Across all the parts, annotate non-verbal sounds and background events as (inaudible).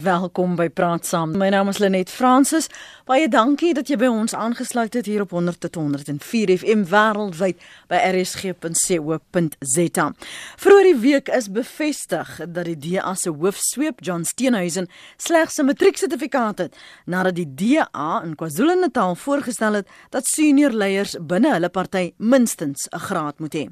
Welkom by Praat Saam. My naam is Lenet Fransis. Baie dankie dat jy by ons aangesluit het hier op 100.104 FM wêreldwyd by rsg.co.za. Vroeger die week is bevestig dat die DA se hoofsweep John Steenhuisen slegs 'n matrieksertifikaat het nadat die DA in KwaZulu-Natal voorgestel het dat senior leiers binne hulle party minstens 'n graad moet hê.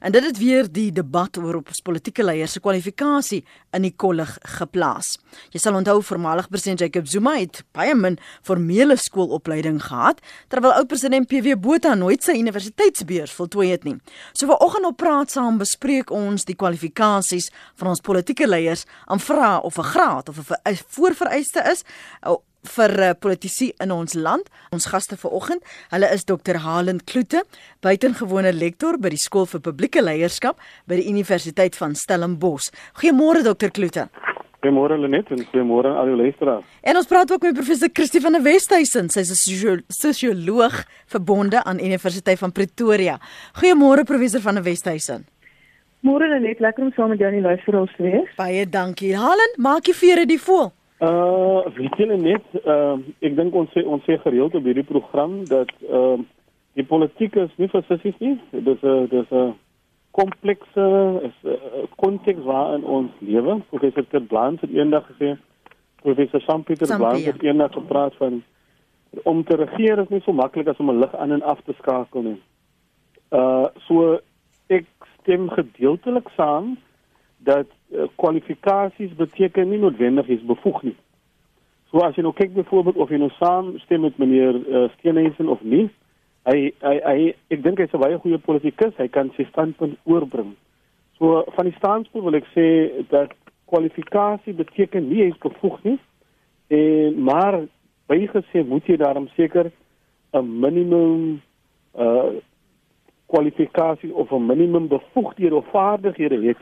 En dit het weer die debat oor op politieke leiers se kwalifikasie in die kollig geplaas. Jy sal onthou voormalig president Jacob Zuma het baie min formele skoolopleiding gehad terwyl ou president PW Botha nooit sy universiteitsbeurs voltooi het nie. So vanoggend op praat saam bespreek ons die kwalifikasies van ons politieke leiers aan vra of 'n graad of 'n voorvereiste is vir uh, politici in ons land. Ons gaste vanoggend, hulle is Dr. Halen Kloete, buitengewone lektor by die Skool vir Publieke Leierskap by die Universiteit van Stellenbosch. Goeiemôre Dr. Kloete. Goeiemôre Lenet en goeiemôre aan al die luisteraars. En ons praat ook met professor Christie van der Westhuizen. Sy's 'n sosioloog verbonde aan Universiteit van Pretoria. Goeiemôre professor van der Westhuizen. Môre Lenet, lekker om saam met jou en die luisteraars te wees. Baie dankie. Halen, maak jy vere die voel. Uh, weet jy net, uh, ek dink ons sê ons sê gereeld op hierdie program dat uh, die politiek is nie vir sissies nie. Dit is 'n dit is 'n komplekse is 'n uh, konteks waarin ons lewe. Professor Kurt Blanc het eendag gesê, Professor Sampieter Blanc het eendag gepraat van om te regeer is nie so maklik as om 'n lig aan en af te skakel nie. Uh so ek stem gedeeltelik saam dat uh, kwalifikasies beteken nie noodwendig is bevoeg nie. So as jy nou kyk byvoorbeeld of jy nou saam stem met meneer uh, Steenhuisen of nie, hy hy hy ek dink hy's 'n baie goeie politikus, hy kan sy standpunt oorbring. So van die standpunt wil ek sê dat kwalifikasie beteken nie jy's bevoeg nie. En maar bygesê moet jy daarom seker 'n minimum uh kwalifikasie of 'n minimum bevoegdhede of vaardighede hê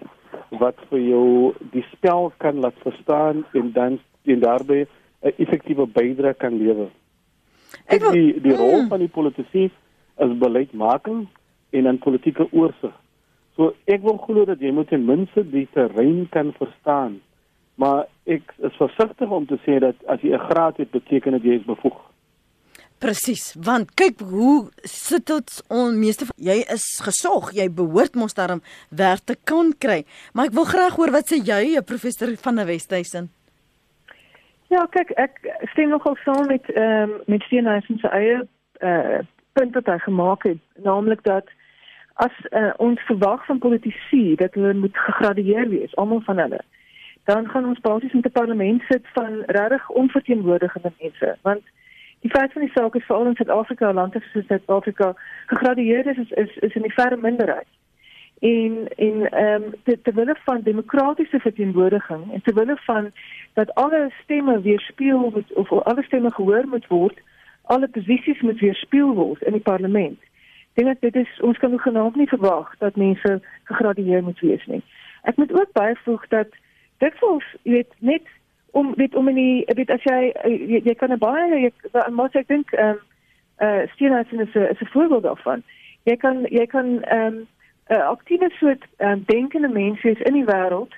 wat vir jou die spel kan laat verstaan en dan en daarbey 'n effektiewe bydrae kan lewer. Ek wil, die die rol mm. van die politici is beleidsmaking en dan politieke oorsig. So ek wil glo dat jy moet ten minste die terrein kan verstaan. Maar ek is versigtig om te sê dat as jy 'n graad het, beteken dit jy is bevoeg. Presies, want kyk hoe sit dit on meeste van jy is gesog, jy behoort mos daarom werk te kan kry. Maar ek wil graag hoor wat sê jy, professor van der Westhuizen? Ja, kyk, ek stem nogal saam met ehm um, met Steenhuisen se eie uh, punt wat hy gemaak het, naamlik dat as uh, ons verwag van politici dat hulle moet gegradueer wees, almal van hulle, dan gaan ons basies met 'n parlement sit van regtig onverteenwoordigende mense, want die feit van die saak is veral in Suid-Afrika, lande soos Suid-Afrika, gegradueerdes is, is is in die verre minderheid en en ehm um, te, te wille van demokratiese verteenwoordiging en te wille van dat alle stemme weerspieël moet of alle stemme gehoor moet word, alle posisies moet weerspieël word in die parlement. Dink ek dit is ons kan genoeg nie verwag dat mense gegradueer moet wees nie. Ek moet ook byvoeg dat dit voels jy weet net om weet om in die weet as jy jy, jy kan baie jy moet ek dink ehm um, eh uh, Steenhuisen is 'n is 'n voorbeeld daarvan. Jy kan jy kan ehm um, 'n aktiewe soort um, denkende mens is in die wêreld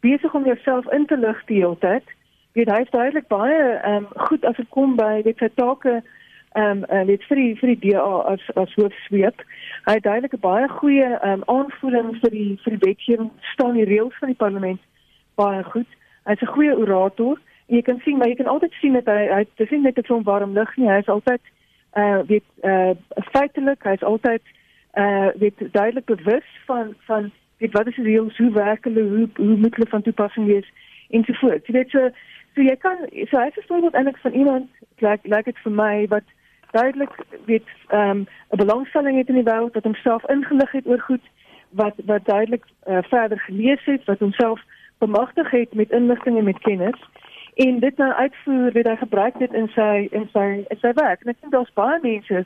besig om jouself in te lig die hele tyd. Weet hy is duidelik baie um, goed as dit kom by dit sy take ehm um, uh, weet vir die vir die DA as as hoofsweep. Hy het duidelik 'n baie goeie ehm um, aanvoering vir die vir die wetgewing staan die reëls van die parlement baie goed. Hy's 'n goeie orator. En jy kan sien maar jy kan altyd sien dat hy hy dis nie net 'n klomp warm lug nie. Hy is altyd eh uh, weet eh uh, feitelik, hy's altyd uh weet duidelik bewus van van weet wat is die reëls hoe werk hulle hoe hoe moet hulle van toepassing wees ensovoorts. Jy weet so so jy kan so hy verstaan wat eintlik van iemand like like dit vir my wat duidelik weet um 'n belangstelling het in die wêreld wat homself ingelig het oor goed wat wat duidelik uh, verder gelees het wat homself bemagtig het met inligting en met kennis en dit nou uitvoer weet hy gebruik dit in sy in sy in sy werk en ek dink daar's baie mense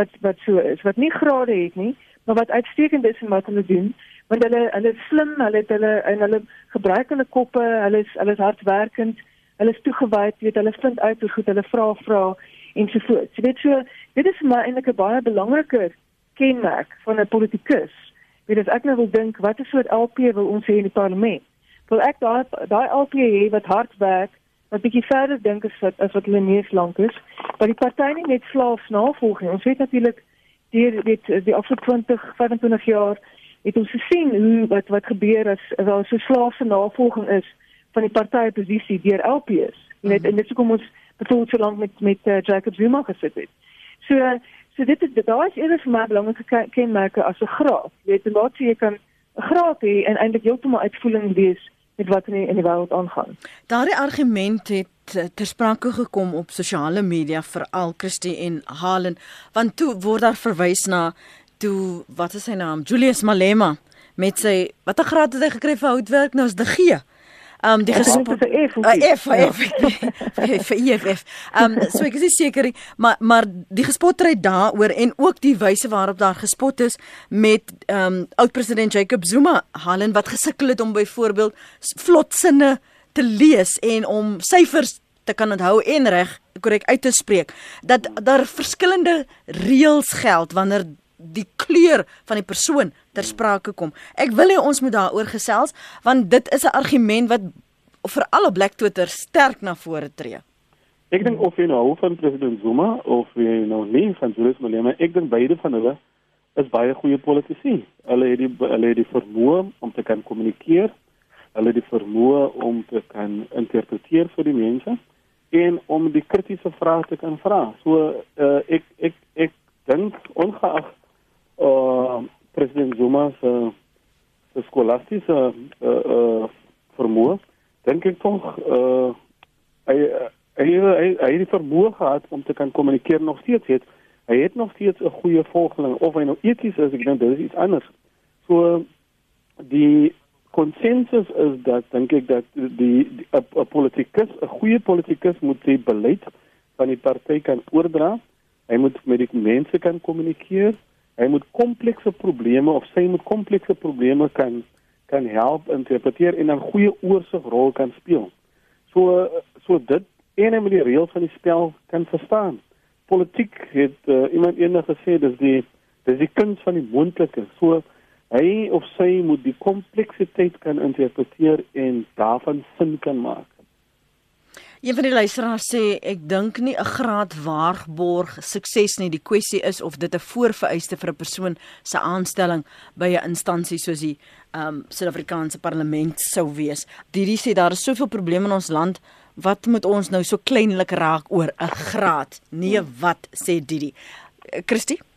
wat wat so is wat nie grade het nie maar wat uitstekend is in wat hulle doen want hulle hulle is slim hulle het hulle en hulle gebruik hulle koppe hulle is hulle is hardwerkend hulle is toegewyd weet hulle vind uit hoe goed hulle vra vra ensovoorts jy weet so dit is maar eintlik 'n baie belangrike kenmerk van 'n politikus. Weet as ek nou wil dink wat 'n soort LP wil ons hê in die parlement? Wil ek daai daai LP hê wat hard werk wat bietjie verder dink as wat as wat hulle neus lank is. Maar die party nie net slaafs navolg nie. Ons weet natuurlik deur weet die afgelope 20, 25 jaar het ons gesien hoe wat wat gebeur as daar so slaafse navolging is van die party posisie deur LPS. Weet mm -hmm. en dit is hoekom ons bevoel so lank met met uh, Jacob Zuma gesit het. So so dit is daar is eerder vir my belangrike kenmerke as 'n graad. Jy weet en wat jy kan 'n graad hê en eintlik heeltemal uitvoering wees met wat in die, in die wêreld aangaan. Daardie argument het eh, ter sprake gekom op sosiale media veral Christie en Halen want toe word daar verwys na toe wat is sy naam Julius Malema met sy watter graad het hy gekry vir houtwerk nou is die G. Um die gesprek F F F F Um so ek is seker maar maar die gespottery daaroor en ook die wyse waarop daar gespot is met um oud president Jacob Zuma Halen wat gesukkel het om byvoorbeeld vlotsinne te lees en om syfers te kan onthou en reg korrek uit te spreek dat daar verskillende reëls geld wanneer die kleur van die persoon ter sprake kom. Ek wil hê ons moet daaroor gesels want dit is 'n argument wat vir alle Black Twitter sterk na vore tree. Ek dink of jy nou van president Zuma of jy nou nie van Julius Malema, ek dink beide van hulle is baie goeie politici. Hulle het die hulle het die vermoë om te kan kommunikeer. Hulle het die vermoë om te kan interpreteer vir die mense en om die kritiese vrae te kan vra. So uh, ek ek ek dink ongeag uh, president Zuma se se skolastiese uh, uh, vermoë. Dink ek tog uh, hy hy hy hy het vermoë gehad om te kan kommunikeer nog steeds. Het hy het nog steeds 'n goeie volgeling. Of hy nou eties is ek dink dit is iets anders. So die konsensus is dat dink ek dat die 'n politikus 'n goeie politikus moet sy beleid van die party kan oordra. Hy moet met die mense kan kommunikeer hy moet komplekse probleme of sy moet komplekse probleme kan kan help interpreteer en 'n goeie oorsigrol kan speel. So so dit en met die reëls van die spel kan verstaan. Politiek het uh, iemand eendag gesê dis die dis die kuns van die moontlike. So hy of sy moet die kompleksiteit kan interpreteer en daarvan sin kan maak. Een van die luisteraars sê ek dink nie 'n graad waarborg sukses nie. Die kwessie is of dit 'n voorvereiste vir 'n persoon se aanstelling by 'n instansie soos die ehm um, Suid-Afrikaanse parlement sou wees. Didi sê daar is soveel probleme in ons land. Wat moet ons nou so kleinlik raak oor 'n graad? Nee, wat sê Didi? Christie uh,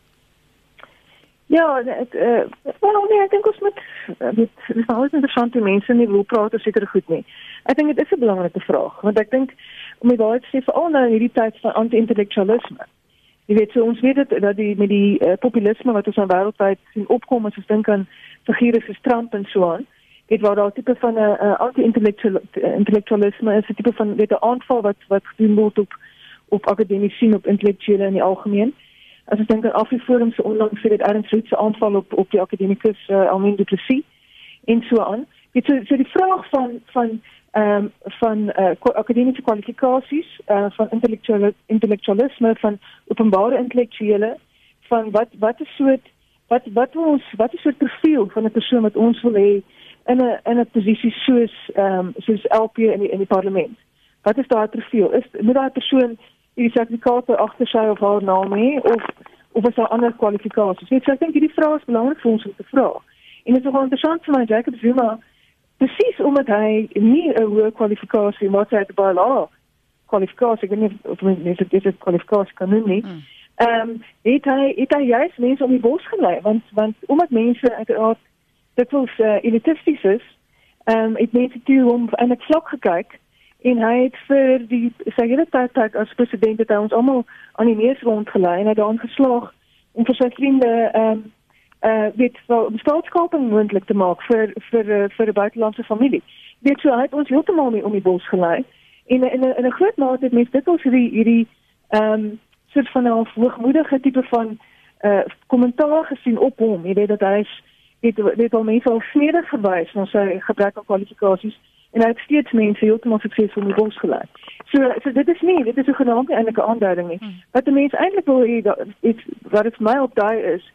Ja, ek eh uh, nee, ek dink ons moet met dis nou is interessant die mense nie wil praat oor seker goed nie. Ek dink dit is 'n belangrike vraag want ek dink om die waarheid te sê veral nou in hierdie tyd van anti-intellektualisme. Jy weet so ons weet dat, dat die met die uh, populisme wat ons aan wêreldwyd sien opkom as ons dink aan figure soos Trump en so aan. Dit word al tipe van 'n uh, anti-intellektualisme is 'n tipe van weet 'n aanval wat wat gedoen word op op akademici op intellektuele in die algemeen as ek dink aan Afriforum se onlangs vir dit erns roetse aanval op op die akademikus uh, Almin Du Plessis en so aan. Dit so, so die vraag van van ehm um, van uh, akademiese kwalifikasies uh, van intellektuele intellektualisme van openbare intellektuele van wat wat is soort wat wat ons wat is soort profiel van 'n persoon wat ons wil hê in 'n in 'n posisie soos ehm um, soos LP in die in die parlement. Wat is daai profiel? Is moet daai persoon die sertifikaat agter sy of haar naam hê of of is daar ander kwalifikasies? Net so ek dink hierdie vraag is belangrik vir ons om te vra. En dit is nogal interessant vir my Jacob Zuma presies omdat hy nie 'n hoë kwalifikasie maar hy het baie lae kwalifikasie, ek weet nie of mens dit is kwalifikasie kan noem nie. Hmm. Ehm um, het hy het hy juist mense om die bos gelei want want omdat mense uiteraard dit was uh, elitisties is, ehm um, het mense toe hom eintlik vlak gekyk en hy het vir die sy hele tyd as president het hy ons almal aan die neus rondgelei en hy het daarin geslaag om vir sy vriende ehm um, eh uh, dit vir staatskaping moontlik te maak vir vir uh, vir 'n buitelandse familie. Dit sou hy het ons heeltemal nie om die bos gelei en in 'n in 'n groot mate het mense dit ons hierdie hierdie ehm um, soort van 'n hoogmoedige tipe van eh uh, kommentaar gesien op hom. Jy weet dat hy het dit al mense al snedig verwys na sy gebrek aan kwalifikasies en hy het steeds mense heeltemal suksesvol die bos gelei. So so dit is nie, dit is 'n genaamde eintlik 'n aanduiding nie. Hmm. Wat die mense eintlik wil hê dat dit wat dit vir my opdaai is,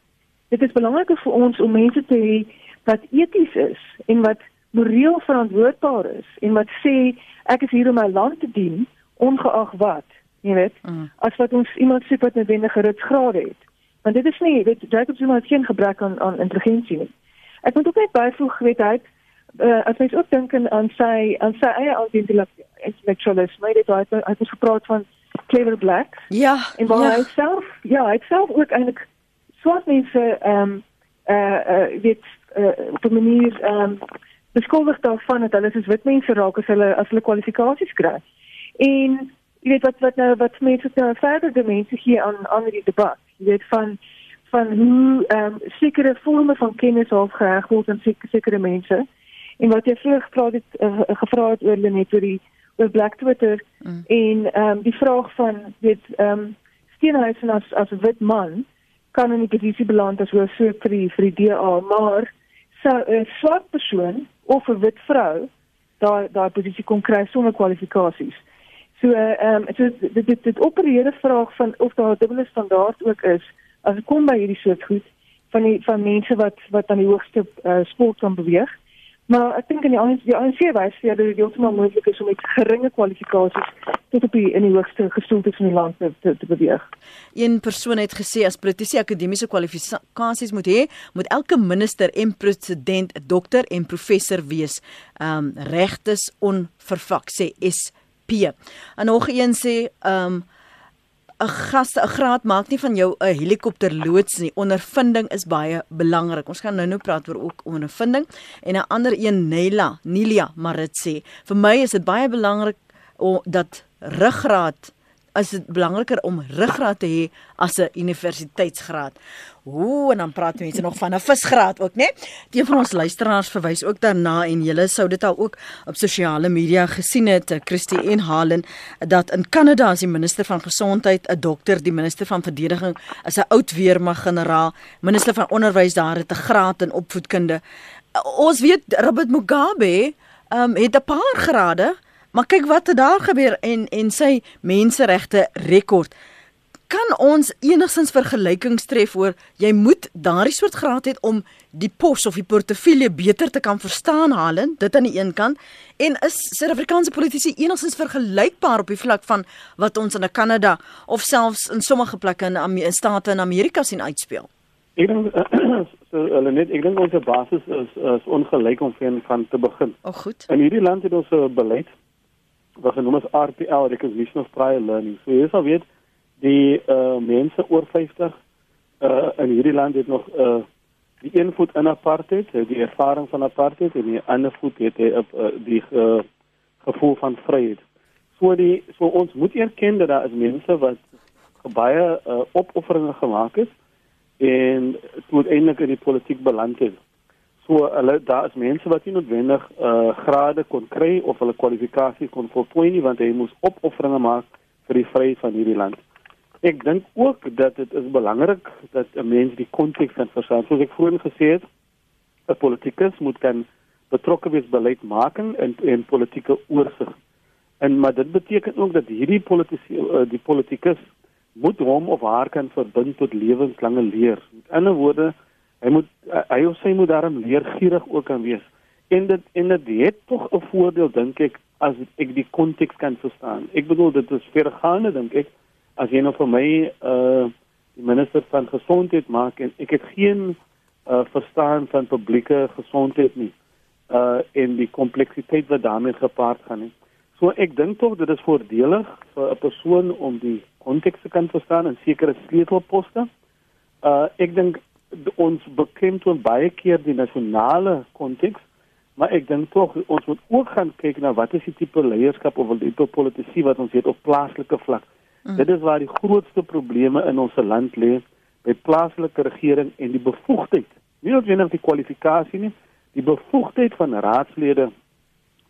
dit is belangrik vir ons om mense te hê wat eties is en wat moreel verantwoordbaar is en wat sê ek is hier om my land te dien ongeag wat, jy weet, mm. as wat ons iemand sê wat 'n wendige ritsgraad het. Want dit is nie, weet Jacob Zuma het geen gebrek aan aan intelligensie nie. Ek moet ook net byvoeg, weet hy, uh, as mens ook dink aan sy aan sy eie intellektualisme, dit hy het hy het gepraat van Clever Black. Ja. En waar ja. hy self, ja, hy self ook eintlik swart mense ehm um, eh uh, weet uh, op 'n manier ehm um, beskuldig daarvan dat hulle soos wit mense raak as hulle as hulle kwalifikasies kry. En jy weet wat wat nou wat mense nou verder die mense hier aan aan die debat. Jy weet van van hoe ehm um, sekere vorme van kennis afgeheg word aan sekere, sekere mense. En wat jy vroeër gevra het uh, gevra het oor net oor die oor Black Twitter mm. en ehm um, die vraag van weet ehm um, Steenhuisen as as 'n wit man kan in die posisie beland as hoof so vir die vir die DA, maar sou 'n swart persoon of 'n wit vrou daai daai posisie kon kry sonder kwalifikasies. So ehm um, so dit dit dit opereer 'n vraag van of daar 'n dubbele standaard ook is as dit kom by hierdie soort goed van die van mense wat wat aan die hoogste uh, sport kan beweeg. Maar ek dink in die ANC die ANC wys vir dat dit heeltemal moontlik is om met geringe kwalifikasies tot op die in die hoogste gestoelte van die land te, te, te beweeg. Een persoon het gesê as politici akademiese kwalifikasies moet hê, moet elke minister en president dokter en professor wees. Ehm um, regtes onvervak sê SP. En nog een sê ehm um, 'n gas 'n graad maak nie van jou 'n helikopterloods nie. Ondervinding is baie belangrik. Ons gaan nou-nou praat oor ook ondervinding en 'n ander een Nela, Nilia Marit sê, vir my is dit baie belangrik dat ruggraat is dit belangriker om ruggraat te hê as 'n universiteitsgraad. Ooh, en dan praat mense nog van 'n visgraad ook, né? Nee? Een van ons luisteraars verwys ook daarna en julle sou dit al ook op sosiale media gesien het, eh, Christie en Halen, dat in Kanada as die minister van gesondheid 'n dokter, die minister van verdediging is 'n oud weermag generaal, minister van onderwys daar het 'n graad in opvoedkunde. Ons weet Robert Mugabe um, het 'n paar grade Maar kyk wat het daar gebeur en en sy menseregte rekord. Kan ons enigstens vergelykings tref oor jy moet daardie soort graad het om die pos of die portefeulje beter te kan verstaan halen, dit aan die een kant en is Suid-Afrikaanse politici enigstens vergelykbaar op die vlak van wat ons in Kanada of selfs in sommige plekke in, in state in Amerika sien uitspeel? Ek dink (clears throat) so hulle net ek dink ons basis is is ongelyk om van te begin. O, goed. In hierdie land het ons 'n beleid wat genoem is RPL Recognition of Prior Learning. So jy sal weet die uh mense oor 50 uh in hierdie land het nog uh die een voet in apartheid, die ervaring van apartheid en die ander voet het hy op uh, die uh, gevoel van vryheid. So die so ons moet erken dat daar is mense wat baie uh, opofferings gemaak het en tot eintlik in die politiek beland het. So hulle daar is mense wat nie noodwendig uh grade kon kry of hulle kwalifikasies kon voltooi nie want hy moes opofferings maak vir die vryheid van hierdie land. Ek dink ook dat dit is belangrik dat 'n mens die konteks kan verstaan. Soos ek vroeër gesê het, 'n politikus moet kan betrokke wees beleidmaking en en politieke oorsig. En maar dit beteken ook dat hierdie politici uh, die politikus moet hom of haar kan verbind tot lewenslange leer. Met ander woorde, hy moet hy of sy moet daarom leergierig ook kan wees. En dit en dit het tog 'n voordeel dink ek as ek die konteks kan verstaan. Ek bedoel dit is vergaande dink ek as jy nou vir my uh die minister van gesondheid maak en ek het geen uh verstaan van publieke gesondheid nie uh en die kompleksiteit wat daarmee gepaard gaan nie. So ek dink tog dit is voordelig vir 'n persoon om die konteks te kan verstaan en sekere sleutelposte. Uh ek dink ons bekend toe baie keer die nasionale konteks maar ek dink tog ons moet ook gaan kyk na wat is die tipe leierskap of die tipe politisie wat ons het op plaaslike vlak. Mm. dit is waar die grootste probleme in ons land lê by plaaslike regering en die bevoegdheid. Nie noodwendig die kwalifikasie nie die bevoegdheid van raadslede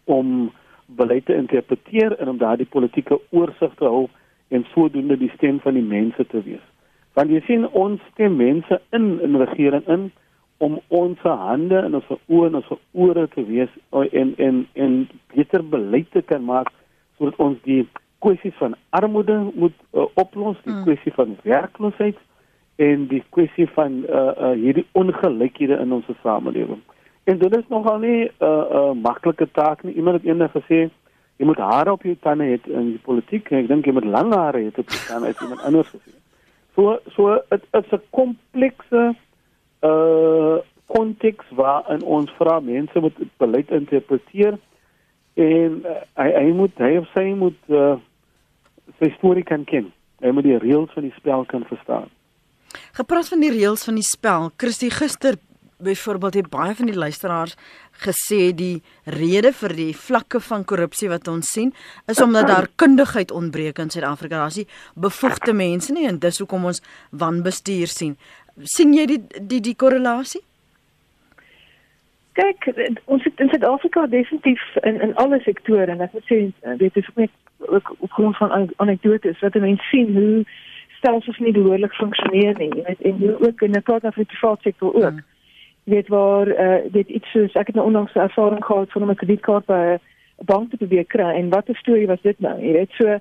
om beleid te interpreteer en om daardie politieke oorsig te hou en sodoende die stem van die mense te wees want jy sien ons stem mense in in regering in om ons hande en ons oë en ons ore te wees en en en beter beleid te kan maak sodat ons die kwessie van armoede moet uh, oplos, die hmm. kwessie van werkloosheid en die kwessie van uh, uh, hierdie ongelykhede in ons samelewing. En dit is nogal nie 'n uh, uh, maklike taak nie. Iemand het eendag gesê jy moet hare op jou tande hê in die politiek. Ek dink jy moet lang hare hê op jou tande, het iemand anders gesê. So so dit is 'n komplekse uh konteks waarin ons vra mense moet beleid interpreteer en uh, hy hy moet hy of sy moet uh, sy storie kan ken. Hy moet die reëls van die spel kan verstaan. Gepraat van die reëls van die spel, Christie gister byvoorbeeld het baie van die luisteraars gesê die rede vir die vlakke van korrupsie wat ons sien is omdat daar kundigheid ontbreek in Suid-Afrika. Daar's nie bevoegde mense nie en dis hoekom ons wanbestuur sien. sien jy die die die korrelasie? Kyk, ons het in Suid-Afrika definitief in in alle sektore en ek moet sê dit is ook net ook op grond van anekdotes wat mense sien hoe stelsels nie behoorlik funksioneer nie. Jy weet en hoe ook in die private sektor ook. Hmm weet waar uh, weet iets soos ek het nou onlangs ervaring gehad van om 'n kredietkaart by 'n bank te probeer kry en wat 'n storie was dit nou jy weet. So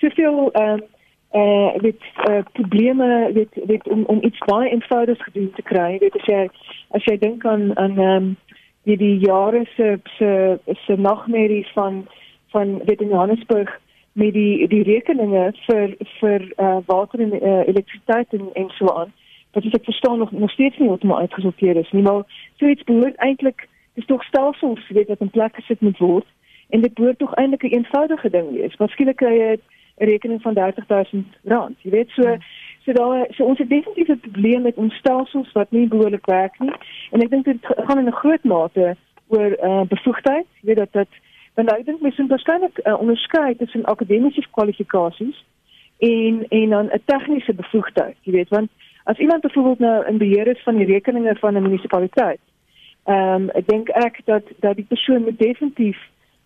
soveel ehm um, eh uh, met uh, probleme weet weet om om iets baie eenvoudigs gedoen te kry. Weet as jy as jy dink aan aan ehm um, die die jare se se se nagmerrie van van weet in Johannesburg met die die rekeninge vir vir uh, water en uh, elektrisiteit en en so aan wat ek verstaan nog nog steeds nie heeltemal uitgesorteer is nie, maar so iets behoort eintlik dis tog stelsels weet wat in plek gesit moet word en dit behoort tog eintlik 'n eenvoudige ding wees. Waarskynlik kry jy 'n rekening van R30000. Jy weet so so daar so ons het definitief 'n probleem met ons stelsels wat nie behoorlik werk nie en ek dink dit gaan in 'n groot mate oor uh, bevoegdheid. Jy weet dat dat want ek dink mens moet waarskynlik uh, onderskei tussen akademiese kwalifikasies en en dan 'n tegniese bevoegdheid, jy weet, want As iemand byvoorbeeld nou in beheer is van die rekeninge van 'n munisipaliteit, ehm um, ek dink ek dat dat die persoon moet definitief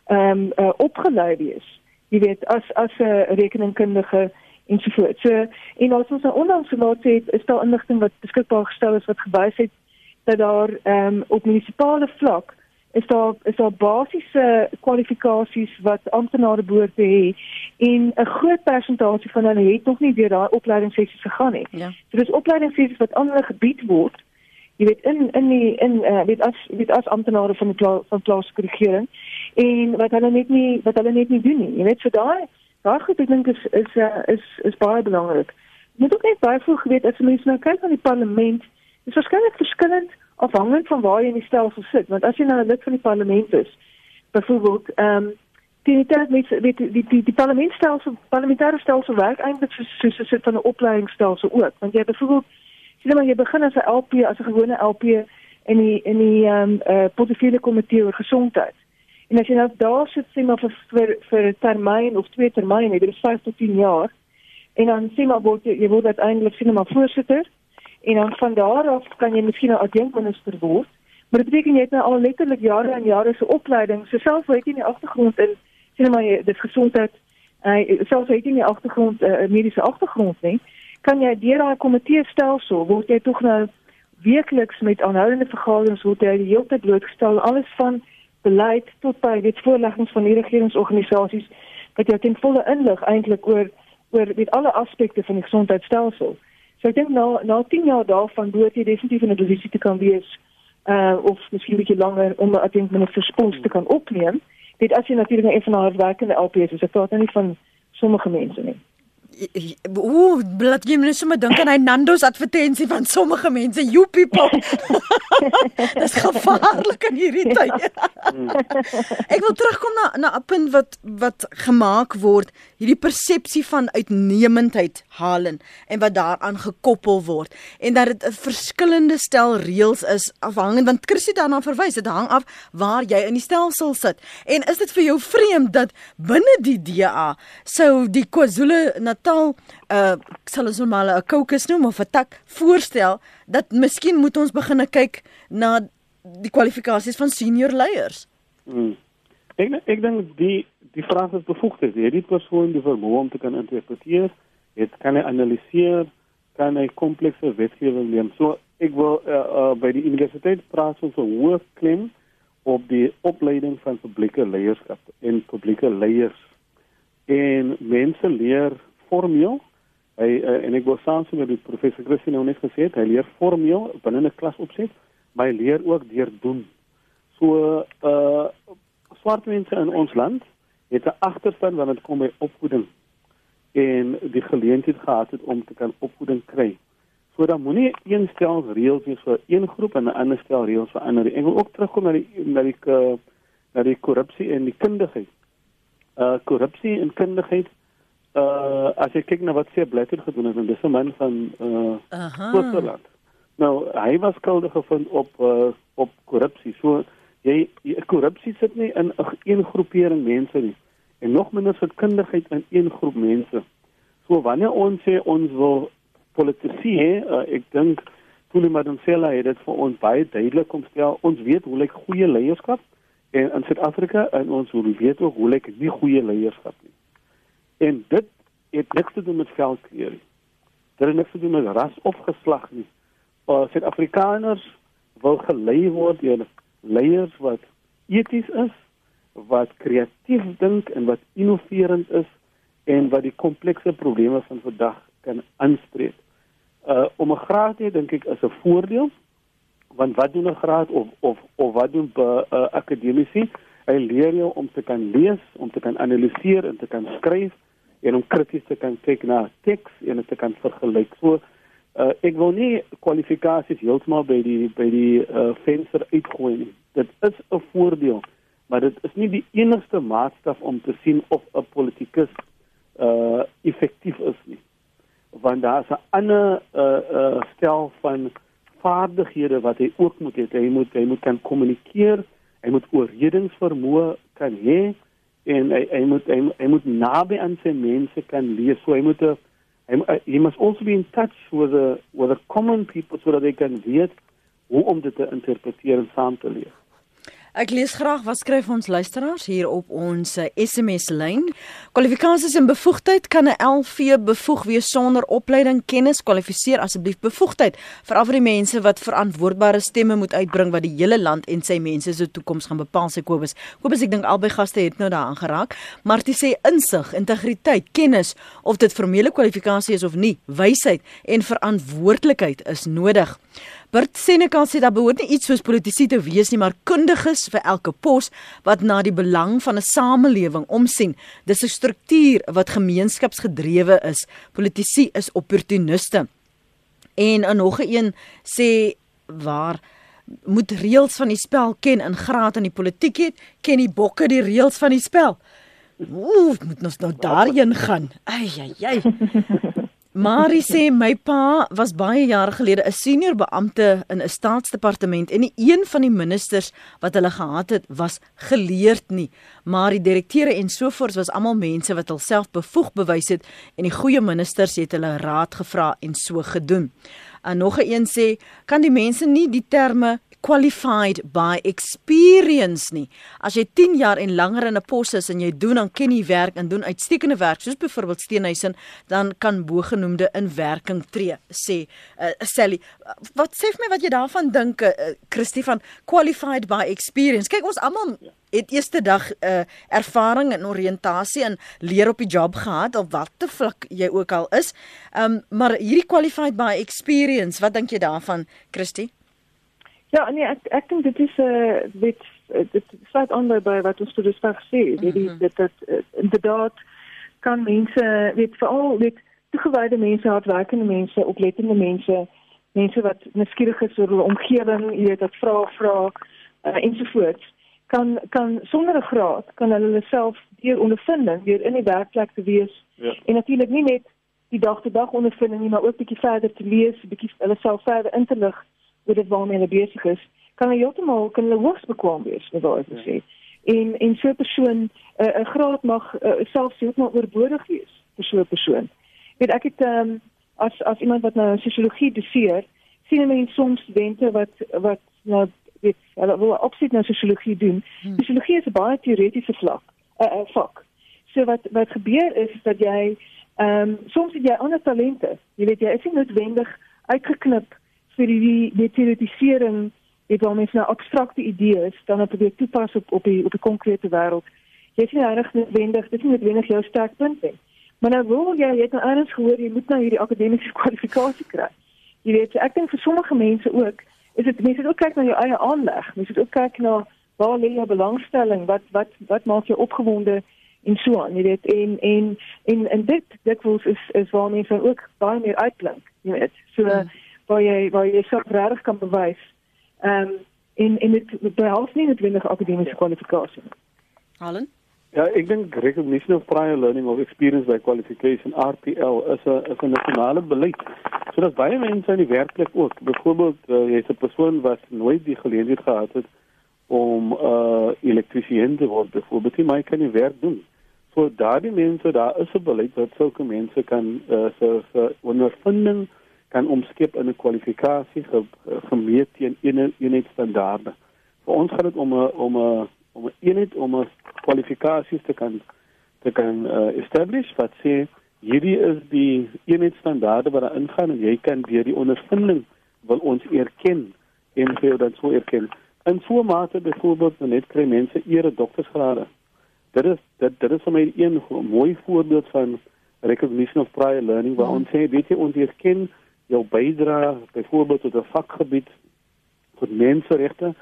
ehm um, uh, opgelei wees. Jy weet as as 'n rekeningkundige en so voort. So en as ons nou onlangs gelaat het, is daar inligting wat beskikbaar gestel is wat gewys het dat daar ehm um, op munisipale vlak is daar is daar basiese kwalifikasies wat amptenare behoort te hê en 'n groot persentasie van hulle het nog nie deur daai opleidingssessies gegaan nie. Ja. So dis opleidingssessies wat aan hulle gebied word. Jy weet in in die in uh, weet as weet as amptenare van die pla van plaaslike regering en wat hulle net nie wat hulle net nie doen nie. Jy weet so daai daai goed ek dink is is uh, is is baie belangrik. Jy moet ook net byvoeg weet as mense nou kyk aan die parlement, is waarskynlik verskillend afhangend van waar jy in die stelsel sit. Want as jy nou 'n lid van die parlement is byvoorbeeld ehm um, die tyd met die die die, die parlementstelsel parlementêre stelsel werk eintlik soos soos 'n soort van 'n opleidingsstelsel ook. Want jy byvoorbeeld sien maar jy begin as 'n LP as 'n gewone LP in die in die ehm um, uh, portefeulje komitee oor gesondheid. En as jy nou daar sit sien maar vir vir, vir 'n termyn of twee termyne dit is 5 tot 10 jaar en dan sien maar word jy, jy word uiteindelik sien maar voorsitter en dan van daar af kan jy miskien 'n adjunkminister word. Maar dit beteken jy het nou al letterlik jare en jare se opleiding, so selfs weet jy in die agtergrond in sien maar jy dis gesondheid, uh, selfs weet jy in die agtergrond 'n uh, mediese agtergrond nie, kan jy deur daai komitee stelsel word jy tog nou werkliks met aanhoudende vergaderings word jy die hele tyd blootgestel alles van beleid tot by dit voorleggings van die regeringsorganisasies wat jou ten volle inlig eintlik oor oor met alle aspekte van die gesondheidstelsel. So ek dink na na 10 jaar daarvan behoort jy definitief in 'n posisie te kan wees uh of miskien 'n bietjie langer om 'n adjunkministerspos te kan opneem. Dit as jy natuurlik 'n van haar werkende LPS is, ek praat nou nie van sommige mense nie. Ooh, laat jy net sommer dink aan hy Nando's advertensie van sommige mense, you people. (laughs) Dis gevaarlik in hierdie tyd. Ek wil terugkom na na 'n punt wat wat gemaak word, hierdie persepsie van uitnemendheid halen en wat daaraan gekoppel word en dat dit 'n verskillende stel reëls is afhangend want Chrissy daarna verwys, dit hang af waar jy in die stelsel sit. En is dit vir jou vreemd dat binne die DA sou die KwaZulu Natal uh sal ons normaal 'n caucus noem of 'n tak voorstel dat miskien moet ons begin kyk na die kwalifikasies van senior leiers. Hmm. Ek ek dink die die vraag is bevoegd. Jy het die persoon die vermoë om te kan interpreteer, jy kan analiseer, kan 'n komplekse wetgewing neem. So ek wil uh, uh, by die universiteit praat oor hoë klem op die opleiding van publieke leierskap en publieke leiers. En mense leer formeel. Hy uh, en ek wil saam met die professor Christine nou net gesê het, hy leer formeel binne 'n klas opset, maar hy leer ook deur doen. So uh swart mense in ons land het 'n agterstand wanneer dit kom by opvoeding en die geleentheid gehad het om te kan opvoeding kry. So dan moenie een stel reëls wees vir een groep en 'n ander stel reëls vir ander. Ek wil ook terugkom na die na die na die korrupsie en die kundigheid. Uh korrupsie en kundigheid uh as jy kyk na wat sy Blatter gedoen het en dis 'n man van uh Switserland. Nou, hy was skuldig gevind op uh op korrupsie. So jy, jy korrupsie sit nie in 'n een groepering mense nie en nog minder vir kundigheid in een groep mense. So wanneer ons sê ons wil politici hê, uh, ek dink Tuli Madonsela het dit vir ons baie duidelik kom stel. Ons weet hoe lyk goeie leierskap en in Suid-Afrika en ons weet ook hoe lyk nie goeie leierskap nie. En dit het niks te doen met velkleur nie. Dit het niks te doen met ras of geslag nie. Uh, Suid-Afrikaners wil gelei word deur leiers wat eties is, wat kreatief dink en wat innoverend is en wat die komplekse probleme van vandag kan aanspreek. Uh om 'n graad te dink ek is 'n voordeel want wat doen 'n graad of of of wat doen 'n uh, akademici? Hy leer jou om te kan lees, om te kan analiseer en te kan skryf en om krities te kan kyk na teks en dit te kan vergelyk. So uh, ek wil nie kwalifikasies heeltemal by die by die uh, venster uitgooi nie. Dit is 'n voordeel, maar dit is nie die enigste maatstaf om te sien of 'n politikus uh effektief is nie. Want daar is 'n ander uh uh stel van vaardighede wat hy ook moet hê. Hy moet hy moet kan kommunikeer, hy moet oorredingsvermoë kan hê en hy hy moet hy, hy moet naby aan sy mense kan lees. So hy moet 'n he must also be in touch with the with the common people so that they can weet hoe om dit te interpreteer en saam te leef. Ek lees graag wat skryf ons luisteraars hier op ons SMS eh, lyn. Kwalifikasies en bevoegdheid kan 'n LV bevoeg wees sonder opleiding, kennis, kwalifiseer asseblief bevoegdheid vir al die mense wat verantwoordbare stemme moet uitbring wat die hele land en sy mense se toekoms gaan bepaal sê Kobus. Kobus ek dink albei gaste het nou daaraan geraak, maar dit sê insig, integriteit, kennis of dit formele kwalifikasie is of nie, wysheid en verantwoordelikheid is nodig. Bert Senekal sê dat behoort nie iets soos politici te wees nie, maar kundiges vir elke pos wat na die belang van 'n samelewing omsien. Dis 'n struktuur wat gemeenskapsgedrewe is. Politici is opportuniste. En 'n nog 'n een sê waar moet reëls van die spel ken in graad in die politiek het, ken die bokke die reëls van die spel. Ooh, moet ons nou daarheen gaan. Ai ai ai. Marie (laughs) sê my pa was baie jare gelede 'n senior beampte in 'n staatsdepartement en nie een van die ministers wat hulle gehad het was geleerd nie, maar die direkteure en sovoorts was almal mense wat hulself bevoeg bewys het en die goeie ministers het hulle raad gevra en so gedoen. En nog 'n een sê, kan die mense nie die terme qualified by experience nie. As jy 10 jaar en langer in 'n pos is en jy doen dan ken jy werk en doen uitstekende werk soos byvoorbeeld Steenhuisen, dan kan bogenoemde in werking tree, sê uh, Sally. Wat sê vir my wat jy daarvan dink, uh, Christie van qualified by experience? Kyk, ons almal het eerste dag uh, ervaring en oriëntasie en leer op die job gehad op watter vlak jy ook al is. Um, maar hierdie qualified by experience, wat dink jy daarvan, Christie? Ja, nee, ek ek dink dit is 'n uh, dit dit sluit aan by, by wat ons tot dusver gesê het. Mm -hmm. Dit dit uh, inderdaad kan mense weet veral weet toegewyde mense, hardwerkende mense, oplettende mense, mense wat nuuskierig is oor hulle omgewing, jy weet wat vra vra uh, ensovoorts kan kan sonder 'n graad kan hulle hulle self deur ondervinding weer in die werkplek te wees. Ja. En natuurlik nie net die dag te dag ondervinding nie, maar ook bietjie verder te lees, bietjie hulle self verder in te lig oor dit waarmee hulle besig is, kan hulle heeltemal kan hulle hoogs bekwam wees, wat daar is ja. gesê. En en so 'n persoon 'n uh, graad mag uh, selfs heeltemal oorbodig wees vir so 'n persoon. Weet ek het ehm um, as as iemand wat nou sosiologie doseer, sien mense soms studente wat wat nou weet hulle wil opsit na sosiologie doen. Hmm. Sosiologie is 'n baie teoretiese vlak, 'n uh, uh, vak. So wat wat gebeur is dat jy ehm um, soms het jy ander talente. Jy weet jy is nie noodwendig uitgeknip vir die die teoretisering het wel mens nou abstrakte idees dan op die toepas op op die op die konkrete wêreld. Jy sien reg noodwendig, dit is nie noodwendig jou sterkpunt nie. Maar nou wil jy jy het nou eers gehoor jy moet nou hierdie akademiese (laughs) kwalifikasie kry. Jy weet, ek dink vir sommige mense ook is dit mense ook kyk na jou eie aanleg. Mense moet ook kyk na waar lê jou belangstelling? Wat wat wat maak jou opgewonde en so aan, jy weet. En en en en dit was is is waar mense ook baie meer uitblink, jy weet. So hmm. waar jy waar jy self reg kan bewys. Ehm um, en en dit behels nie noodwendig akademiese kwalifikasie nie. Allen Ja, ek dink recognition of prior learning of experience by qualification RPL is 'n is 'n nasionale beleid. So dat baie mense in die werkplek ook, byvoorbeeld uh, jy's 'n persoon wat nooit die geleentheid gehad het om 'n uh, elektriesien te word, byvoorbeeld, jy kan nie werk doen. So daardie mense, daar is 'n beleid wat sulke mense kan uh, so so ondervinding kan omskep in 'n kwalifikasie ge, gemeet teen eenheidsstandaarde. Vir ons gaan dit om 'n om 'n om 'n eenheid om 'n kwalifikasies te kan te kan uh, establish wat sê hierdie is die eenheidsstandaarde wat daar ingaan en jy kan deur die ondervinding wil ons erken en vir dat so erken. En so mate byvoorbeeld net kry mense ere doktorsgrade. Dit is dit dit is vir my een mooi voorbeeld van recognition of prior learning waar ons sê weet jy ons erken jou bydrae byvoorbeeld tot 'n vakgebied tot menseregte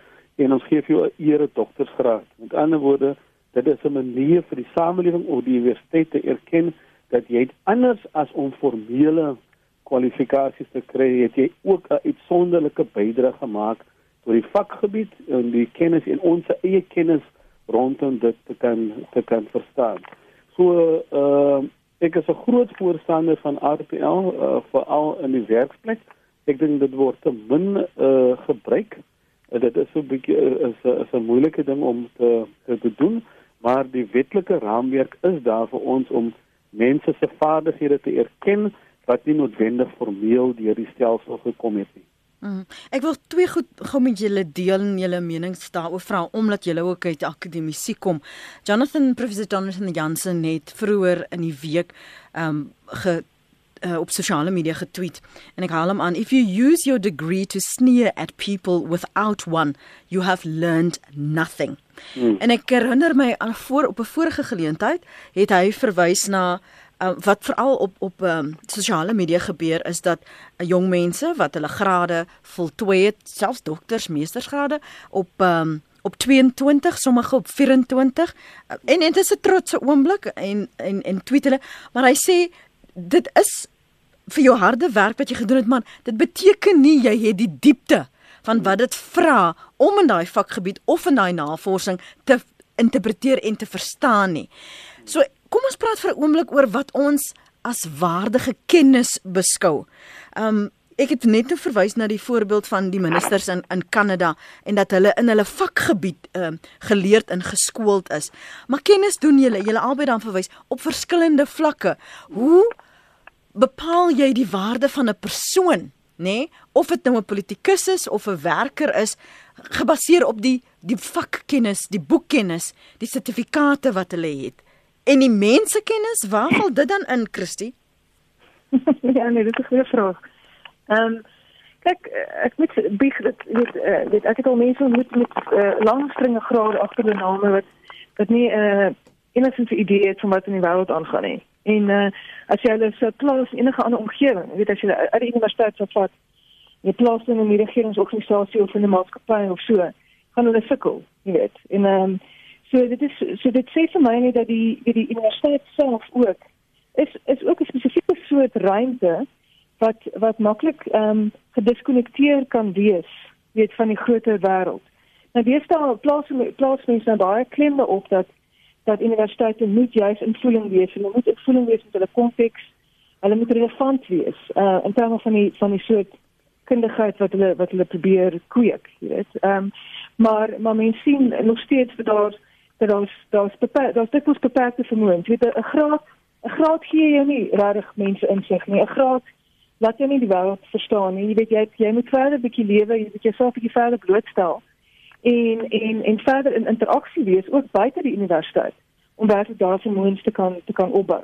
en ons gee vir jou 'n ere doktorsgraad. Met ander woorde dit is 'n manier vir die samelewing of die universiteit te erken dat jy anders as om formele kwalifikasies te kry, het jy ook 'n uitsonderlike bydrae gemaak tot die vakgebied en die kennis en ons eie kennis rondom dit te kan te kan verstaan. So uh ek is 'n groot voorstander van RPL uh, veral in die werksplek. Ek dink dit word te min uh gebruik. Uh, dit is so 'n bietjie is 'n is 'n moeilike ding om te te doen maar die wetlike raamwerk is daar vir ons om mense se vaardighede te erken wat nie noodwendig formeel deur die stelsel gekom het nie. Mm. Ek wil twee goed gou met julle deel en julle menings daaroor vra omdat julle ook uit akademisie kom. Jonathan Professor Jonathan Jansen het vroeër in die week ehm um, uh, op sosiale media getweet en ek haal hom aan if you use your degree to sneer at people without one you have learned nothing hmm. en ek herinner my aan voor op 'n vorige geleentheid het hy verwys na uh, wat veral op op um, sosiale media gebeur is dat uh, jong mense wat hulle grade voltooi het selfs dokters meestersgrade op um, op 22 sommige op 24 uh, en dit is 'n trotse oomblik en en en tweet hulle maar hy sê dit is vir jou harde werk wat jy gedoen het man dit beteken nie jy het die diepte van wat dit vra om in daai vakgebied of in daai navorsing te interpreteer en te verstaan nie. So kom ons praat vir 'n oomblik oor wat ons as waardige kennis beskou. Um ek het net nou verwys na die voorbeeld van die ministers in in Kanada en dat hulle in hulle vakgebied um geleerd en geskoold is. Maar kennis doen julle, julle albei dan verwys op verskillende vlakke. Hoe bepaal jy die waarde van 'n persoon, nê? Nee? Of dit nou 'n politikus is of 'n werker is, gebaseer op die die vakkennis, die boekkennis, die sertifikate wat hulle het. En die mensekennis, waar val dit dan in, Christie? (laughs) ja, nee, dit is 'n goeie vraag. Ehm um, kyk, ek moet bieg dit dit dit ek het al mense met met uh, lang strenge grade agter die name wat wat nie 'n uh, enigstens 'n idee het van wat in die wêreld aangaan nie. En uh, as jy hulle so plaas in enige ander omgewing, weet as jy uit die universiteit sou vat, jy plaas in 'n regeringsorganisasie of in 'n maatskappy of so, gaan hulle sukkel, weet. En um, so dit is so dit sê vir my net dat die die, die universiteit self ook is is ook 'n spesifieke soort ruimte wat wat maklik ehm um, gediskonnekteer kan wees, weet van die groter wêreld. Nou dis daar plaas plaas mense nou baie klem daarop dat dat universiteite moet juis invoeling wees, hulle moet invoeling wees met hulle konteks. Hulle moet relevant wees uh in terme van die van die soort kundigheid wat hulle wat hulle probeer kweek, jy weet. Ehm um, maar maar mense sien nog steeds dat daar dat ons daar's daar's dit ons beperkte vermoë. Jy weet 'n graad 'n graad gee jou nie regtig mense insig nie. 'n Graad laat jou nie die wêreld verstaan nie. Jy weet jy jy moet verder 'n bietjie lewe, jy moet jouself 'n bietjie verder blootstel en en en verder in interaksie wees ook buite die universiteit om werklik daar vermoëns te kan te kan opbou.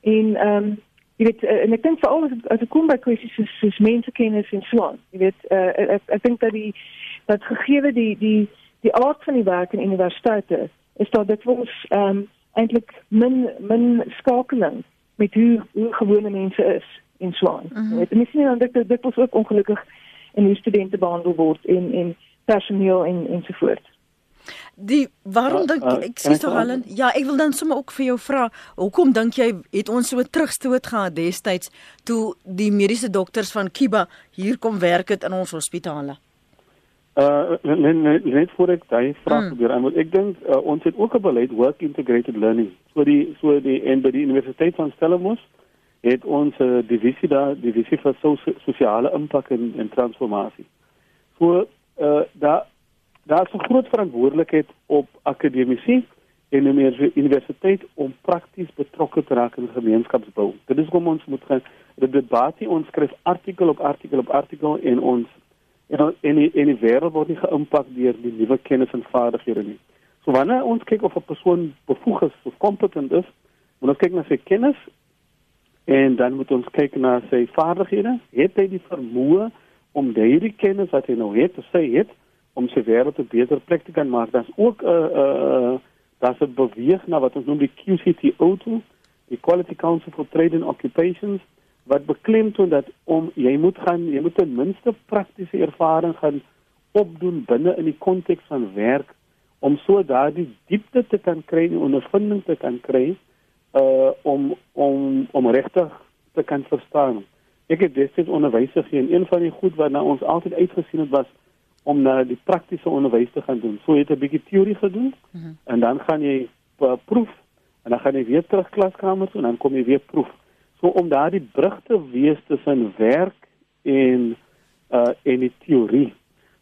En ehm um, jy weet uh, en ek dink veral as as ek kom by kwessies soos soos mensekennis en so aan. Jy weet uh, ek ek dink dat die dat gegee die die die aard van die werk in universiteite is dat dit ons ehm um, eintlik min min skakeling met hoe hoe gewone mense is en so aan. -huh. Jy weet miskien dan dit dit was ook ongelukkig in die studente behandel word en en personeel en ensovoorts. Die waarom uh, dink uh, ek sê tog Helen? Ja, ek wil dan sommer ook vir jou vra, hoekom dink jy het ons so terugstoot gehad destyds toe die mediese dokters van Kiba hier kom werk het in ons hospitale? Uh net net net voor ek daai vraag hmm. probeer antwoord. Ek dink uh, ons het ook 'n beleid work integrated learning. So die so die en by die universiteit van Stellenbosch het ons 'n uh, divisie daar, divisie vir so, sosiale impak en, en transformasie. So uh daar daar is 'n groot verantwoordelikheid op akademici en universiteit om prakties betrokke te raak in gemeenskapsbou. Dit is hoe ons moet gaan. Die debat hier ons skryf artikel op artikel op artikel en ons en en die, en die wêreld word nie geïmpak deur die nuwe kennis en vaardighede nie. So wanneer ons kyk of 'n persoon bevoeg is of kompetent is, moet ons kyk na sy kennis en dan moet ons kyk na sy vaardighede. Het hy die vermoë om hierdie kennis wat hy nou het, te sê het om sy wêreld 'n beter plek te kan maak? Daar's ook 'n uh, 'n uh, uh, daar's 'n beweeg na wat ons noem die QCTO die Quality Council for Trade and Occupations wat beklemtoon dat om jy moet gaan jy moet ten minste praktiese ervaring gaan opdoen binne in die konteks van werk om so daardie diepte te kan kry en ondervinding te kan kry uh om om om regtig te kan verstaan. Ek het destyds onderwys gegee en een van die goed wat na ons altyd uitgesien het was om na die praktiese onderwys te gaan doen. So jy het 'n bietjie teorie gedoen mm -hmm. en dan gaan jy uh, proef en dan gaan jy weer terug klaskamer toe en dan kom jy weer proef. So om daardie brug te wees tussen werk en uh en die teorie.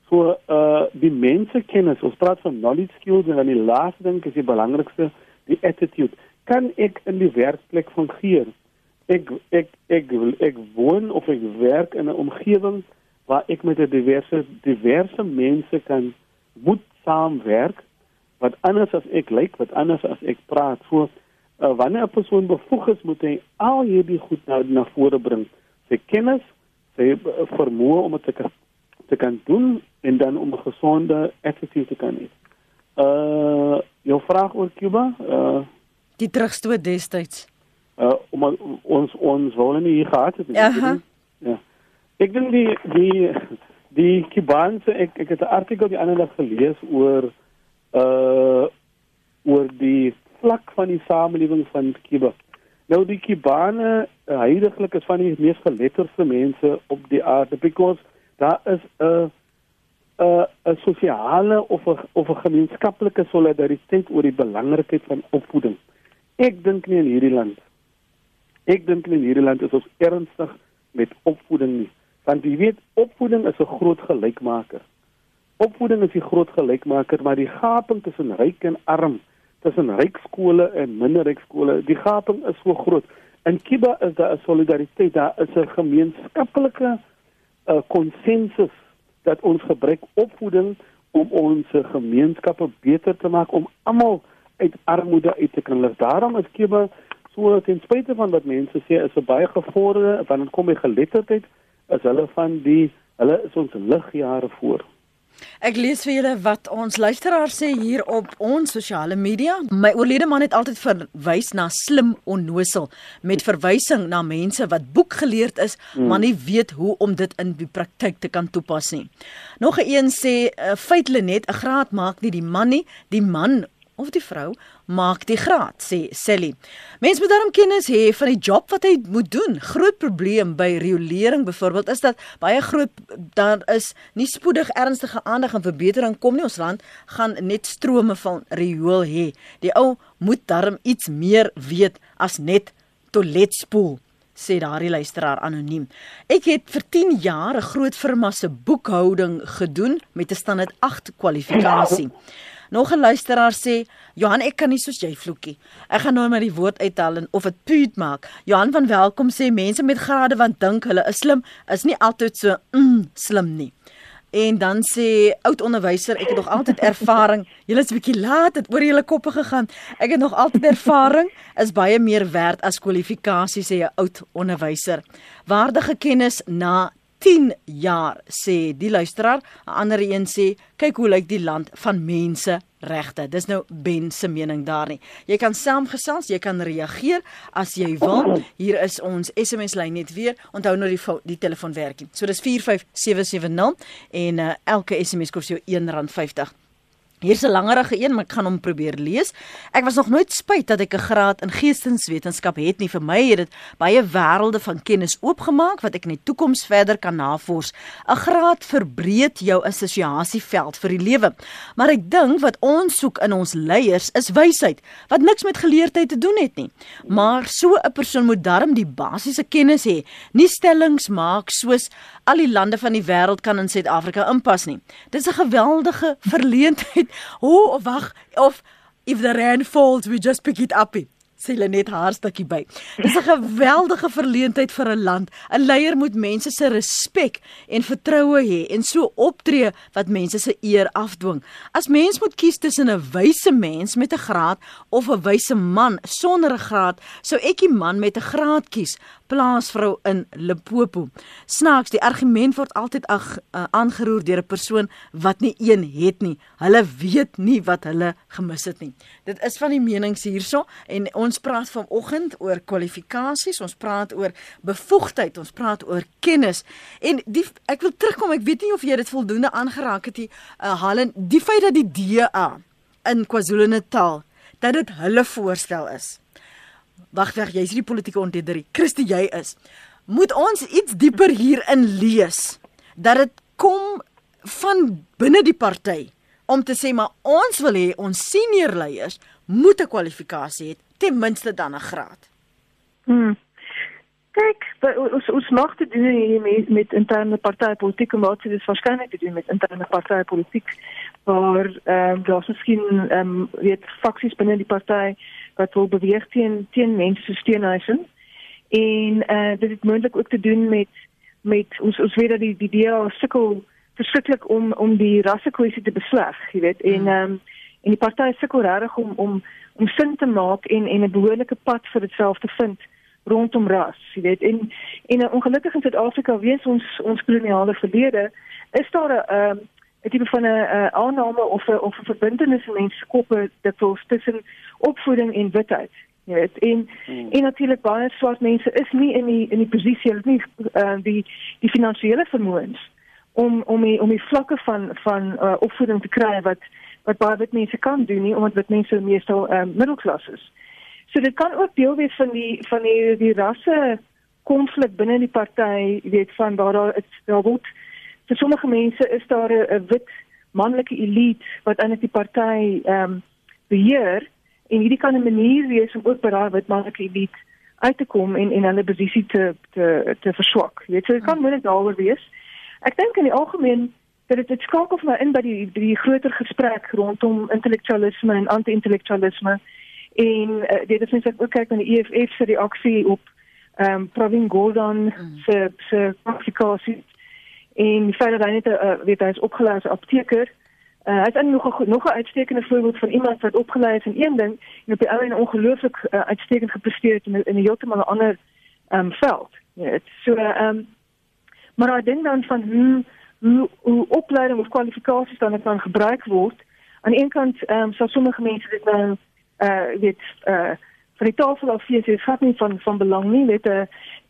So uh die mensekennis, ons praat van knowledge skills en dan die laaste ding is die belangrikste, die attitude kan ek in die werkplek fungeer? Ek ek ek ek, ek woon of ek werk in 'n omgewing waar ek met 'n diverse diverse mense kan moet saamwerk wat anders as ek lyk, wat anders as ek praat. So uh, wanneer 'n persoon bevoeg is, moet hy al hierdie goed nou na vore bring. Sy kennis, sy uh, vermoë om dit te kan te kan doen en dan om 'n gesonde attitude te kan hê. Uh jou vraag oor Cuba, uh die terugstoot destyds. Uh om ons ons wou nie hier gehad het. Ja. Ja. Ek dink die die die Kubaanse ek ek het 'n artikel die ander dag gelees oor uh oor die vlak van die samelewing van Kuba. Nou die Kubane uh, heiliglik is van die mees geletterde mense op die aarde because daar is 'n 'n 'n sosiale of 'n of 'n gemeenskaplike solidariteit oor die belangrikheid van opvoeding. Ek dink nie in hierdie land. Ek dink in hierdie land is ons ernstig met opvoeding nie. Want jy weet, opvoeding is 'n groot gelykmaker. Opvoeding is die groot gelykmaker, maar die gaping tussen ryk en arm, tussen ryk skole en minder ryk skole, die gaping is so groot. In Kiba is daar 'n solidariteit, daar is 'n gemeenskaplike konsensus uh, dat ons gebruik opvoeding om ons gemeenskappe beter te maak om almal uit armoede uit te kan lig. Daarom is Kiba so ten spyte van wat mense sê is 'n baie gevorderde wanneer kom by geletterdheid is hulle van die hulle is ons ligjare voor. Ek lees vir julle wat ons luisteraars sê hier op ons sosiale media. My oorlede man het altyd verwys na slim onnosel met verwysing na mense wat boekgeleerd is, hmm. maar nie weet hoe om dit in die praktyk te kan toepas nie. Nog 'n een sê uh, feitelik net 'n graad maak nie die man nie, die man of die vrou maak die graad sê Sally. Mens moet daarom kennis hê van die job wat hy moet doen. Groot probleem by riolering byvoorbeeld is dat baie groot daar is nie spoedig ernstige aandag en verbetering kom nie ons land gaan net strome van riool hê. Die ou moet daarom iets meer weet as net toiletspoel sê daardie luisteraar anoniem. Ek het vir 10 jaar 'n groot firma se boekhouding gedoen met 'n standaard 8 kwalifikasie. Nog 'n luisteraar sê, "Johan, ek kan nie soos jy vloekie. Ek gaan nou maar die woord uithaal en of dit puut maak." Johan van Welkom sê mense met grade wat dink hulle is slim, is nie altyd so mm, slim nie. En dan sê oud onderwyser, ek het nog altyd (laughs) ervaring. Julle is 'n bietjie laat, het oor julle koppe gegaan. Ek het nog altyd ervaring is baie meer werd as kwalifikasie sê 'n oud onderwyser. Waardige kennis na 10 jaar sê die luisteraar. 'n ander een sê kyk hoe lyk die land van mense regte dis nou Ben se mening daar nie. Jy kan saamgesels jy kan reageer as jy wil. Hier is ons SMS lyn net weer. Onthou nou die die telefoon werkie so dis 45770 en uh, elke SMS kos jou R1.50 Hier's 'n langerige een, maar ek gaan hom probeer lees. Ek was nog nooit spyt dat ek 'n graad in geesteswetenskap het nie. Vir my het dit baie wêrelde van kennis oopgemaak wat ek in die toekoms verder kan navors. 'n Graad verbreed jou assosiasieveld vir die lewe. Maar ek dink wat ons soek in ons leiers is wysheid wat niks met geleerdheid te doen het nie. Maar so 'n persoon moet darm die basiese kennis hê, nie stellings maak soos al die lande van die wêreld kan in Suid-Afrika inpas nie. Dit is 'n geweldige verleentheid. Hoe of wag of if the rain falls we just pick it up. Sê hulle net haar stukkie by. Dis 'n geweldige verleentheid vir 'n land. 'n Leier moet mense se respek en vertroue hê en so optree wat mense se eer afdwing. As mens moet kies tussen 'n wyse mens met 'n graad of 'n wyse man sonder 'n graad, sou ek die man met 'n graad kies plaasvrou in Limpopo. Snaaks, die argument word altyd ag uh, aangeroer deur 'n persoon wat nie een het nie. Hulle weet nie wat hulle gemis het nie. Dit is van die menings hierso en ons praat vanoggend oor kwalifikasies, ons praat oor bevoegdheid, ons praat oor kennis. En die ek wil terugkom, ek weet nie of jy dit voldoende aangeraak het nie, uh, Halen, die feit dat die DA in KwaZulu-Natal dat dit hulle voorstel is Wag wag, jy's die politieke ontleder. Christie jy is. Moet ons iets dieper hierin lees dat dit kom van binne die party om te sê maar ons wil hê ons senior leiers moet 'n kwalifikasie hê, ten minste dan 'n graad. Hmm. Kyk, ons ons mag dit doen met met interne partytetiek, maar dit is waarskynlik te doen met interne partytetiek waar ehm um, daar's miskien ehm um, weet faksies binne die party wat wil beweeg teen teen mense so steenhuisen. En eh uh, dit het moontlik ook te doen met met ons ons weet dat die die DA sukkel verskriklik om om die rassekwessie te besleg, jy weet. En hmm. ehm um, en die party sukkel regtig om om om sin te maak en en 'n behoorlike pad vir ditself te vind rondom ras, jy weet. En en ongelukkig in Suid-Afrika weens ons ons koloniale verlede is daar 'n ehm 'n tipe van 'n aanname of 'n of 'n verbintenis in mense koppe dat ons tussen opvoeding en witheid. Jy weet, en hmm. en natuurlik baie swart mense is nie in die in die posisie hulle nie uh, die die finansiële vermoëns om om die, om die vlakke van van uh, opvoeding te kry wat wat baie wit mense kan doen nie omdat wit mense meestal uh, middelklas is. So dit kan ook deel wees van die van die die rasse konflik binne die party, jy weet, van waar daar daar word vir sommige mense is daar 'n wit manlike elite wat eintlik die party ehm um, beheer en hierdie kan 'n manier wees om ook by daai wit manlike elite uit te kom en en hulle posisie te te te verswak. Jy weet, so dit kan moeilik daaroor wees. Ek dink in die algemeen dat dit dit skakel vir my in by die die groter gesprek rondom intellektualisme en anti-intellektualisme en uh, dit is ek ook kyk na die EFF se reaksie op ehm um, Pravin Gordhan mm. se se kwalifikasie en die feit dat hy net 'n uh, weet hy is opgelei as apteker. Uh, hy is nog 'n nog 'n uitstekende voorbeeld van iemand wat opgelei is in een ding en op die ou en ongelooflik uh, uitstekend gepresteer het in 'n heeltemal 'n ander um, veld. Ja dit so ehm um, maar ek dink dan van hoe hoe, hoe opleiding of kwalifikasies dan kan gebruik word. Aan een kant ehm um, sou sommige mense dit nou uh weet uh vir die tafel af hier sê het nie van van belang nie weet uh,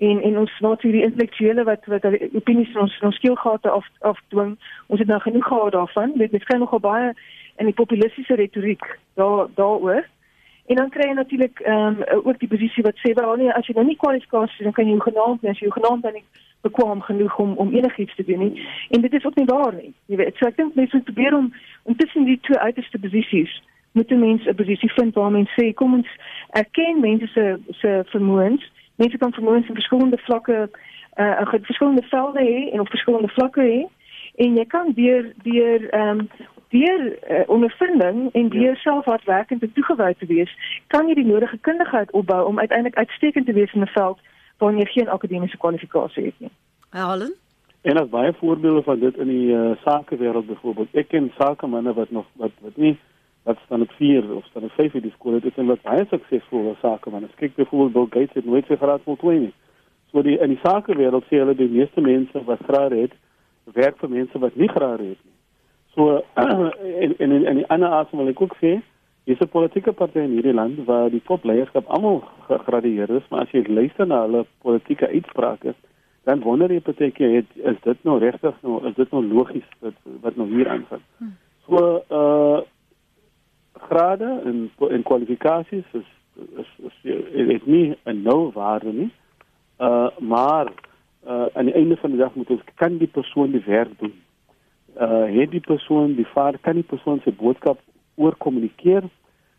en en ons wat hierdie intellektuele wat wat opinies ons ons skielgate af afdwing. Ons het nou genoeg gehad daarvan weet dit skyn nogal baie in die populistiese retoriek daar daaroor. En dan kry jy natuurlik ehm um, ook die posisie wat sê wel nee as jy nou nie kwalifikasies dan kan jy genaamd as jy genaamd dan nie bekwam genoeg om om enigiets te doen nie. En dit is ook nie waar nie jy weet. So ek dink mense moet probeer om om tussen die twee uiterste posisies moet mense 'n posisie vind waar mense sê kom ons erken mense se se vermoëns. Mense kan vermoëns in verskillende vlakke uh in verskillende velde hê en op verskillende vlakke hê. En jy kan deur deur ehm um, deur uh, ondervinding en deur ja. selfhardwerkend en toegewy te wees, kan jy die nodige kundigheid opbou om uiteindelik uitstekend te wees in 'n veld waar jy geen akademiese kwalifikasie het nie. Helen En as baie voorbeelde van dit in die uh, sakewêreld byvoorbeeld. Ek ken sakemanne wat nog wat wat nie wat staan op 4 of staan op 5 in die skool dit is en wat baie suksesvolle sake man as kyk byvoorbeeld Bill Gates het nooit sy graad voltooi nie. So die in die sakewêreld sê hulle die meeste mense wat graad het werk vir mense wat nie graad het nie. So (clears throat) en en in die ander asem wil ek ook sê is 'n politieke party in hierdie land waar die topleierskap almal gegradeer is maar as jy luister na hulle politieke uitsprake dan wonder jy partykeer is dit nou regtig nou is dit nou logies wat wat nou hier aangaan? Hm. so uh grade en en kwalifikasies is is is, is, is nie 'n nou waarde nie. Uh maar uh aan die einde van die dag moet ons kan die persoon die werk doen. Uh het die persoon die vaar kan die persoon se boodskap oor kommunikeer?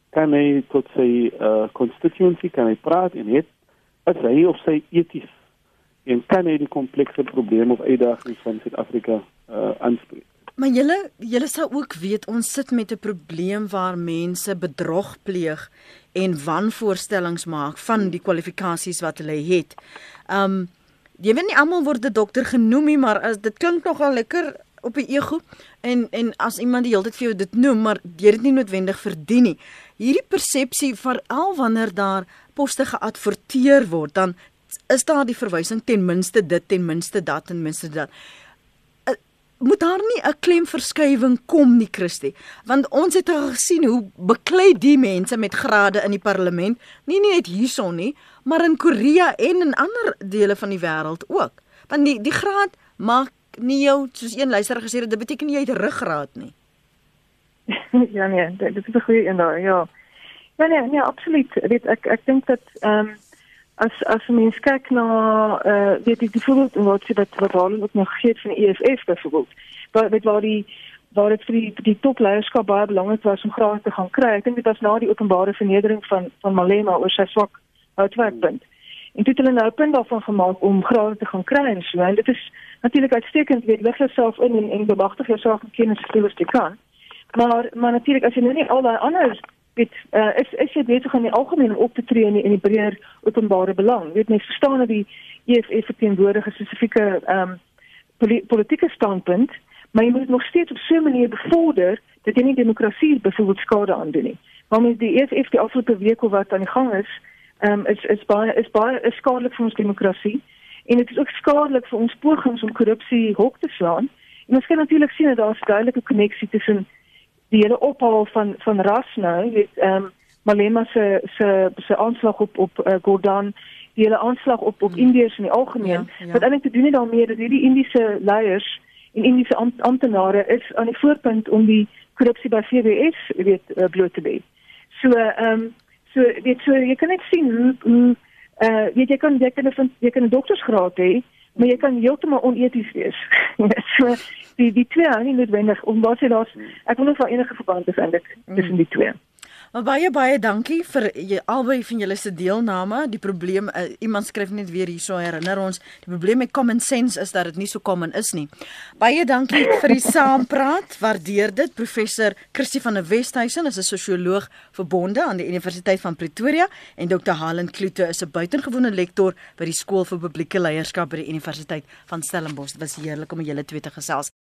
Kan hy tot sy uh constituency kan hy praat en het as hy of sy eties en kan hy die komplekse probleme of uitdagings van Suid-Afrika uh aanspreek? Maar julle julle sou ook weet ons sit met 'n probleem waar mense bedrog pleeg en wanvoorstellings maak van die kwalifikasies wat hulle het. Um jy weet nie almal word 'n dokter genoem nie, maar as dit klink nogal lekker op die ego en en as iemand die hele tyd vir jou dit noem, maar jy dit nie noodwendig verdien nie. Hierdie persepsie veral wanneer daar poste geadverteer word, dan is daar die verwysing ten minste dit, ten minste dat en minste dat moet daar nie 'n klemverskywing kom nie, Christie? Want ons het gesien hoe beklei die mense met grade in die parlement, nie net hierson nie, maar in Korea en in ander dele van die wêreld ook. Want die die graad maak nie jou soos een luisteraar gesê het, dit beteken nie jy het ruggraat nie. (laughs) ja nee, dit is 'n goeie een daar, ja. Ja nee, nee, absoluut. Dit ek ek dink dat ehm um, as as mens kyk na uh, weet ek die voorbeeld wat jy wat wat hulle ook nog gee van EFF byvoorbeeld waar weet waar die waar dit vir die, die topleierskap baie belangrik was om graad te gaan kry. Ek dink dit was na die openbare vernedering van van Malema oor sy swak houtwerkpunt. En dit het hulle nou punt daarvan gemaak om graad te gaan kry en so. En dit is natuurlik uitstekend weet lig jouself in en, en bemagtig jouself met kennis soveel as jy kan. Maar maar natuurlik as jy nou nie al daai ander weet uh, is is dit besig om in die algemeen op te tree in die, in die breër openbare belang. Weet mens verstaan dat die EFF verteenwoordig 'n spesifieke ehm um, poli politieke standpunt, maar jy moet nog steeds op so 'n manier bevorder dat jy nie demokrasie byvoorbeeld skade aandoen nie. Maar met die EFF die afgelope week wat aan die gang is, ehm um, is is baie is baie is skadelik vir ons demokrasie en dit is ook skadelik vir ons pogings om korrupsie hok te slaan. En ons kan natuurlik sien dat daar 'n duidelike koneksie tussen die hele ophaal van van ras nou weet ehm um, Malema se se se aanslag op op uh, Gordhan die hele aanslag op op hmm. Indiërs in die algemeen ja, ja. wat eintlik te doen het daarmee dat hierdie Indiese leiers en Indiese amptenare is aan die voorpunt om die korrupsie by VWS weet uh, bloot te lê. So ehm um, so weet so jy kan net sien hoe hoe uh weet jy kan jy kan 'n jy kan 'n doktorsgraad hê maar jy kan heeltemal oneties wees. (laughs) so die die twee hang nie noodwendig om wat jy daar ek wil nog wel enige verband hê eintlik tussen die twee. Maar baie baie dankie vir jy, albei van julle se deelname. Die probleem uh, iemand skryf net weer hierso herinner ons, die probleem met common sense is dat dit nie so common is nie. Baie dankie vir die saampraat. Waardeer dit. Professor Christie van der Westhuizen is 'n sosioloog verbonde aan die Universiteit van Pretoria en Dr. Helen Kloete is 'n buitengewone lektor by die Skool vir Publieke Leierskap by die Universiteit van Stellenbosch. Dit was heerlik om julle twee te gesels.